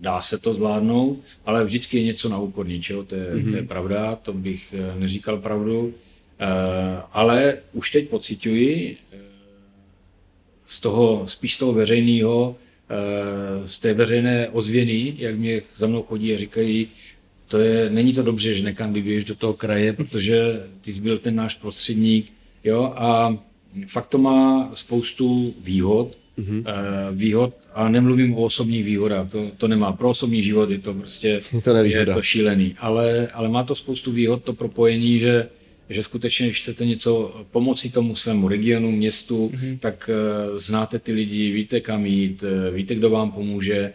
dá se to zvládnout, ale vždycky je něco na úkor něčeho, to je, mm-hmm. to je mhm. pravda, to bych eh, neříkal pravdu, eh, ale už teď pocituji z toho, spíš toho veřejného, z té veřejné ozvěny, jak mě za mnou chodí a říkají, to je, není to dobře, že nekandiduješ do toho kraje, protože ty jsi byl ten náš prostředník, jo, a fakt to má spoustu výhod, mm-hmm. výhod a nemluvím o osobních výhodách, to, to nemá. Pro osobní život je to prostě to je to šílený, ale, ale má to spoustu výhod, to propojení, že že skutečně, když chcete něco pomoci tomu svému regionu, městu, mm-hmm. tak uh, znáte ty lidi, víte kam jít, uh, víte, kdo vám pomůže.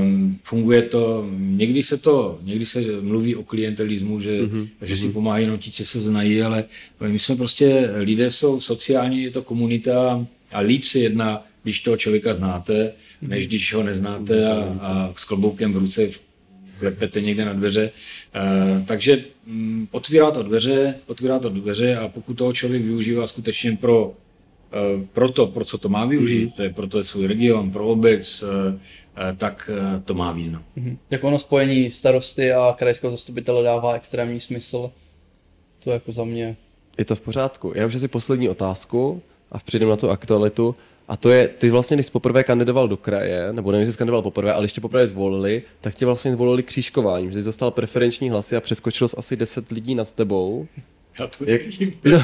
Um, funguje to, někdy se to, někdy se mluví o klientelismu, že, mm-hmm. že si pomáhají jenom ti, co se znají, ale my jsme prostě, lidé jsou sociální, je to komunita a líp se jedná když toho člověka znáte, než když ho neznáte a, a s kloboukem v ruce klepete někde na dveře. E, takže m, mm, otvírá to dveře, otvírá to dveře a pokud toho člověk využívá skutečně pro, e, pro to, pro co to má využít, mm-hmm. to je pro to je svůj region, pro obec, e, e, tak e, to má význam. Mm-hmm. Jak ono spojení starosty a krajského zastupitele dává extrémní smysl, to jako za mě. Je to v pořádku. Já už asi poslední otázku a přijdem na tu aktualitu. A to je, ty vlastně, když jsi poprvé kandidoval do kraje, nebo nevím, jestli kandidoval poprvé, ale ještě poprvé zvolili, tak tě vlastně zvolili křížkováním, že jsi dostal preferenční hlasy a přeskočil jsi asi 10 lidí nad tebou. Já to Jak... No.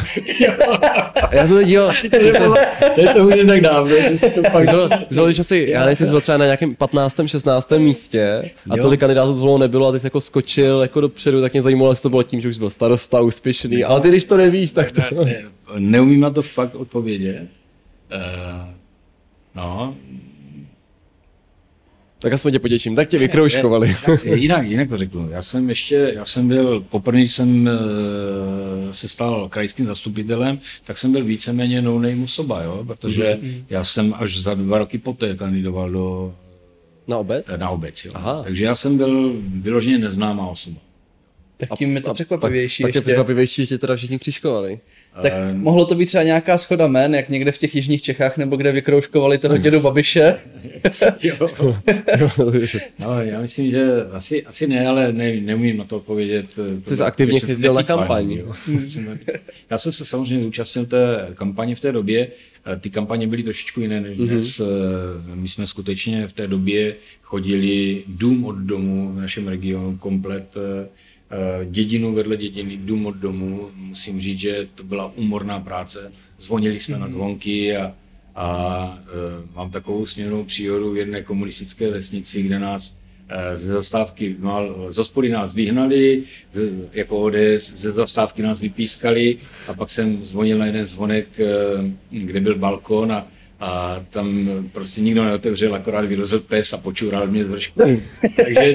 já jsem to díval. To je to hodně tak dávno. Zvolil asi, já nejsi byl třeba na nějakém 15. 16. místě a jo. tolik kandidátů zvolilo nebylo a ty jsi jako skočil jako dopředu, tak mě zajímalo, jestli to bylo tím, že už byl starosta, úspěšný, ale ty když to nevíš, tak to... Ne, ne, neumím na to fakt odpovědět. Uh, no. Tak aspoň tě poděčím, tak tě vykrouškovali. jinak, jinak to řeknu. Já jsem ještě, já jsem byl, poprvé jsem uh, se stal krajským zastupitelem, tak jsem byl víceméně no name osoba, jo? protože mm-hmm. já jsem až za dva roky poté kandidoval do... Na obec? Na obec, jo. Aha. Takže já jsem byl vyloženě neznámá osoba. Tak tím je to překvapivější pak, pak je ještě. překvapivější, že teda všichni křižkovali. Tak mohlo to být třeba nějaká schoda men, jak někde v těch jižních Čechách, nebo kde vykroužkovali toho dědu Babiše. No, já myslím, že asi, asi ne, ale ne, neumím na to odpovědět. Jsi se aktivně chytil na kampaň. Já jsem se samozřejmě zúčastnil té kampaně v té době. Ty kampaně byly trošičku jiné než dnes. Mm-hmm. My jsme skutečně v té době chodili dům od domu v našem regionu komplet dědinu vedle dědiny, dům od domu. Musím říct, že to byla umorná práce. Zvonili jsme mm-hmm. na zvonky a a e, mám takovou směrnou příhodu v jedné komunistické vesnici, kde nás e, ze zastávky, mal, z hospody nás vyhnali, z, jako ODS, ze zastávky nás vypískali a pak jsem zvonil na jeden zvonek, e, kde byl balkon a, a tam prostě nikdo neotevřel, akorát vylezl pes a počural mě z vršku. Takže e,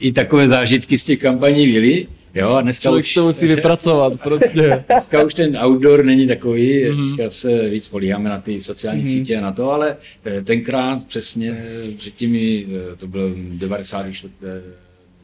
i takové zážitky z těch kampaní byly. Jo, a dneska Člověk už, to musí vypracovat, prostě. Dneska už ten outdoor není takový, mm-hmm. dneska se víc políháme na ty sociální mm-hmm. sítě a na to, ale eh, tenkrát přesně před těmi, eh, to byl 90.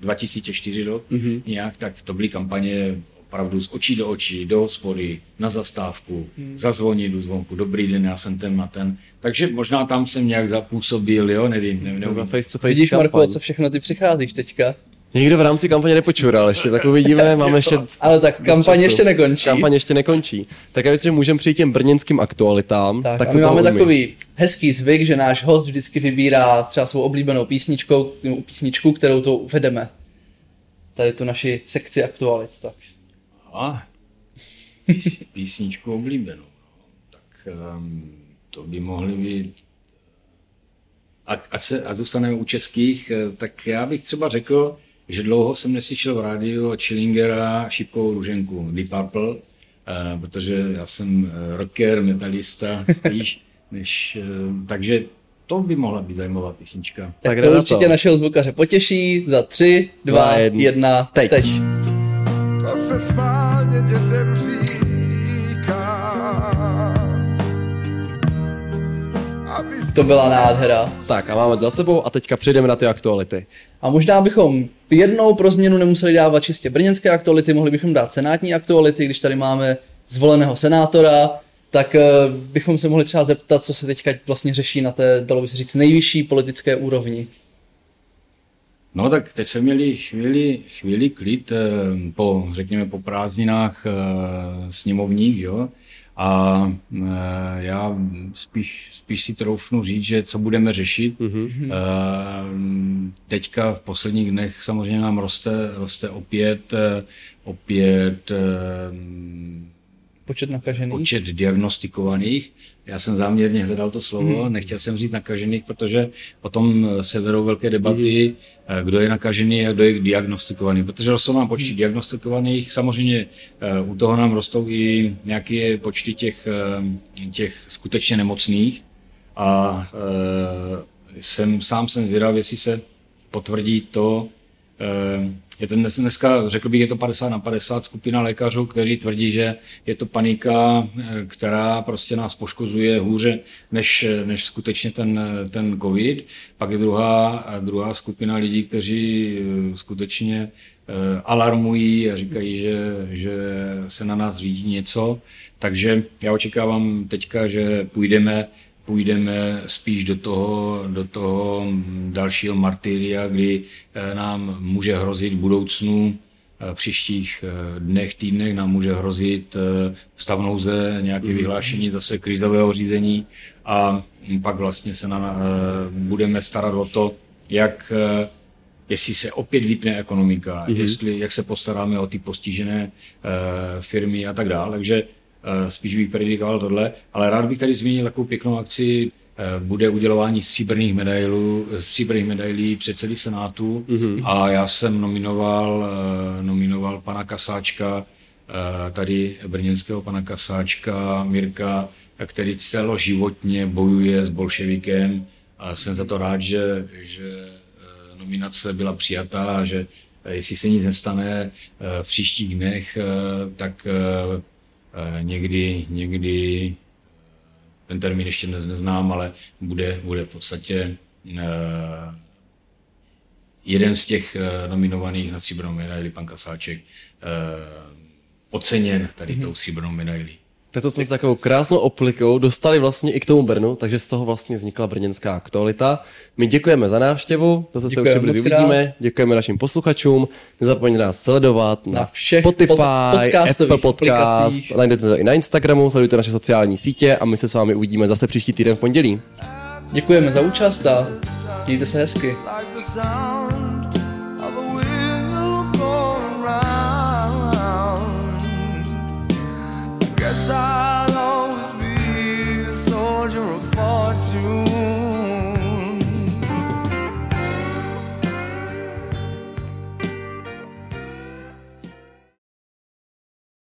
2004 rok mm-hmm. nějak, tak to byly kampaně opravdu z očí do očí, do hospody, na zastávku, hmm. zazvonit do zvonku, dobrý den, já jsem ten a ten. Takže možná tam jsem nějak zapůsobil, jo, nevím. nevím, nevím. Face to face Vidíš, kampaň. Marko, co všechno ty přicházíš teďka. Někdo v rámci kampaně nepočural ještě, tak uvidíme, máme ještě... Ale tak kampaň času. ještě nekončí. Kampaň ještě nekončí. Tak já myslím, že můžeme přijít těm brněnským aktualitám. Tak, tak a my máme umí. takový hezký zvyk, že náš host vždycky vybírá třeba svou oblíbenou písničkou, nebo písničku, kterou to uvedeme. Tady tu naši sekci aktualit. Tak. A pís, písničku oblíbenou. no. Tak um, to by mohly být a, a, se, a zůstaneme u českých, eh, tak já bych třeba řekl, že dlouho jsem neslyšel v rádiu od Schillingera šipkovou růženku Deep Purple, eh, protože já jsem eh, rocker, metalista spíš, než, eh, takže to by mohla být zajímavá písnička. Tak, Tak to na určitě to. našeho zvukaře potěší za tři, dva, Dva, jedn- jedna, teď. teď. To se schválně dětem říká. To byla nádhera. Tak a máme za sebou a teďka přejdeme na ty aktuality. A možná bychom jednou pro změnu nemuseli dávat čistě brněnské aktuality, mohli bychom dát senátní aktuality, když tady máme zvoleného senátora, tak eh, bychom se mohli třeba zeptat, co se teďka vlastně řeší na té, dalo by se říct, nejvyšší politické úrovni. No tak teď jsme měli chvíli, chvíli klid eh, po, řekněme, po prázdninách eh, sněmovních, jo. A eh, já spíš, spíš si troufnu říct, že co budeme řešit. Mm-hmm. Teďka v posledních dnech samozřejmě nám roste, roste opět, opět Počet nakažených. počet diagnostikovaných. Já jsem záměrně hledal to slovo, hmm. nechtěl jsem říct nakažených, protože potom se vedou velké debaty, hmm. kdo je nakažený a kdo je diagnostikovaný. Protože rostou nám počty hmm. diagnostikovaných, samozřejmě eh, u toho nám rostou i nějaké počty těch, eh, těch skutečně nemocných. A eh, jsem, sám jsem zvědav, jestli se potvrdí to, eh, je to dnes, dneska, řekl bych, je to 50 na 50 skupina lékařů, kteří tvrdí, že je to panika, eh, která prostě nás poškozuje hůře než, než skutečně ten, ten covid. Pak je druhá, druhá skupina lidí, kteří eh, skutečně eh, alarmují a říkají, že, že se na nás řídí něco. Takže já očekávám teďka, že půjdeme půjdeme spíš do toho, do toho dalšího martyria, kdy eh, nám může hrozit v budoucnu eh, v příštích eh, dnech, týdnech nám může hrozit stav nouze, nějaké vyhlášení zase krizového řízení a pak vlastně se na, budeme starat o to, jak jestli se opět vypne ekonomika, mm-hmm. jestli, jak se postaráme o ty postižené firmy a tak dále. Takže spíš bych predikoval tohle, ale rád bych tady zmínil takovou pěknou akci, eh, bude udělování stříbrných medailů, stříbrných medailí předsedy Senátu mm-hmm. a já jsem nominoval, eh, nominoval pana Kasáčka, tady brněnského pana Kasáčka, Mirka, který celoživotně bojuje s bolševikem a jsem za to rád, že, že nominace byla přijatá a že jestli se nic nestane v příštích dnech, tak Eh, někdy, někdy ten termín ještě neznám, ale bude, bude v podstatě eh, jeden z těch eh, nominovaných na stříbrnou medaili, pan Kasáček, eh, oceněn tady tou stříbrnou medailí. Tak to jsme s takovou krásnou oplikou dostali vlastně i k tomu Brnu, takže z toho vlastně vznikla brněnská aktualita. My děkujeme za návštěvu, zase se Děkujeme určitě brzy krát. uvidíme, děkujeme našim posluchačům, nezapomeňte nás sledovat na, Na všech Spotify, pod- Apple Podcast, aplikacích. najdete to i na Instagramu, sledujte naše sociální sítě a my se s vámi uvidíme zase příští týden v pondělí. Děkujeme za účast a mějte se hezky.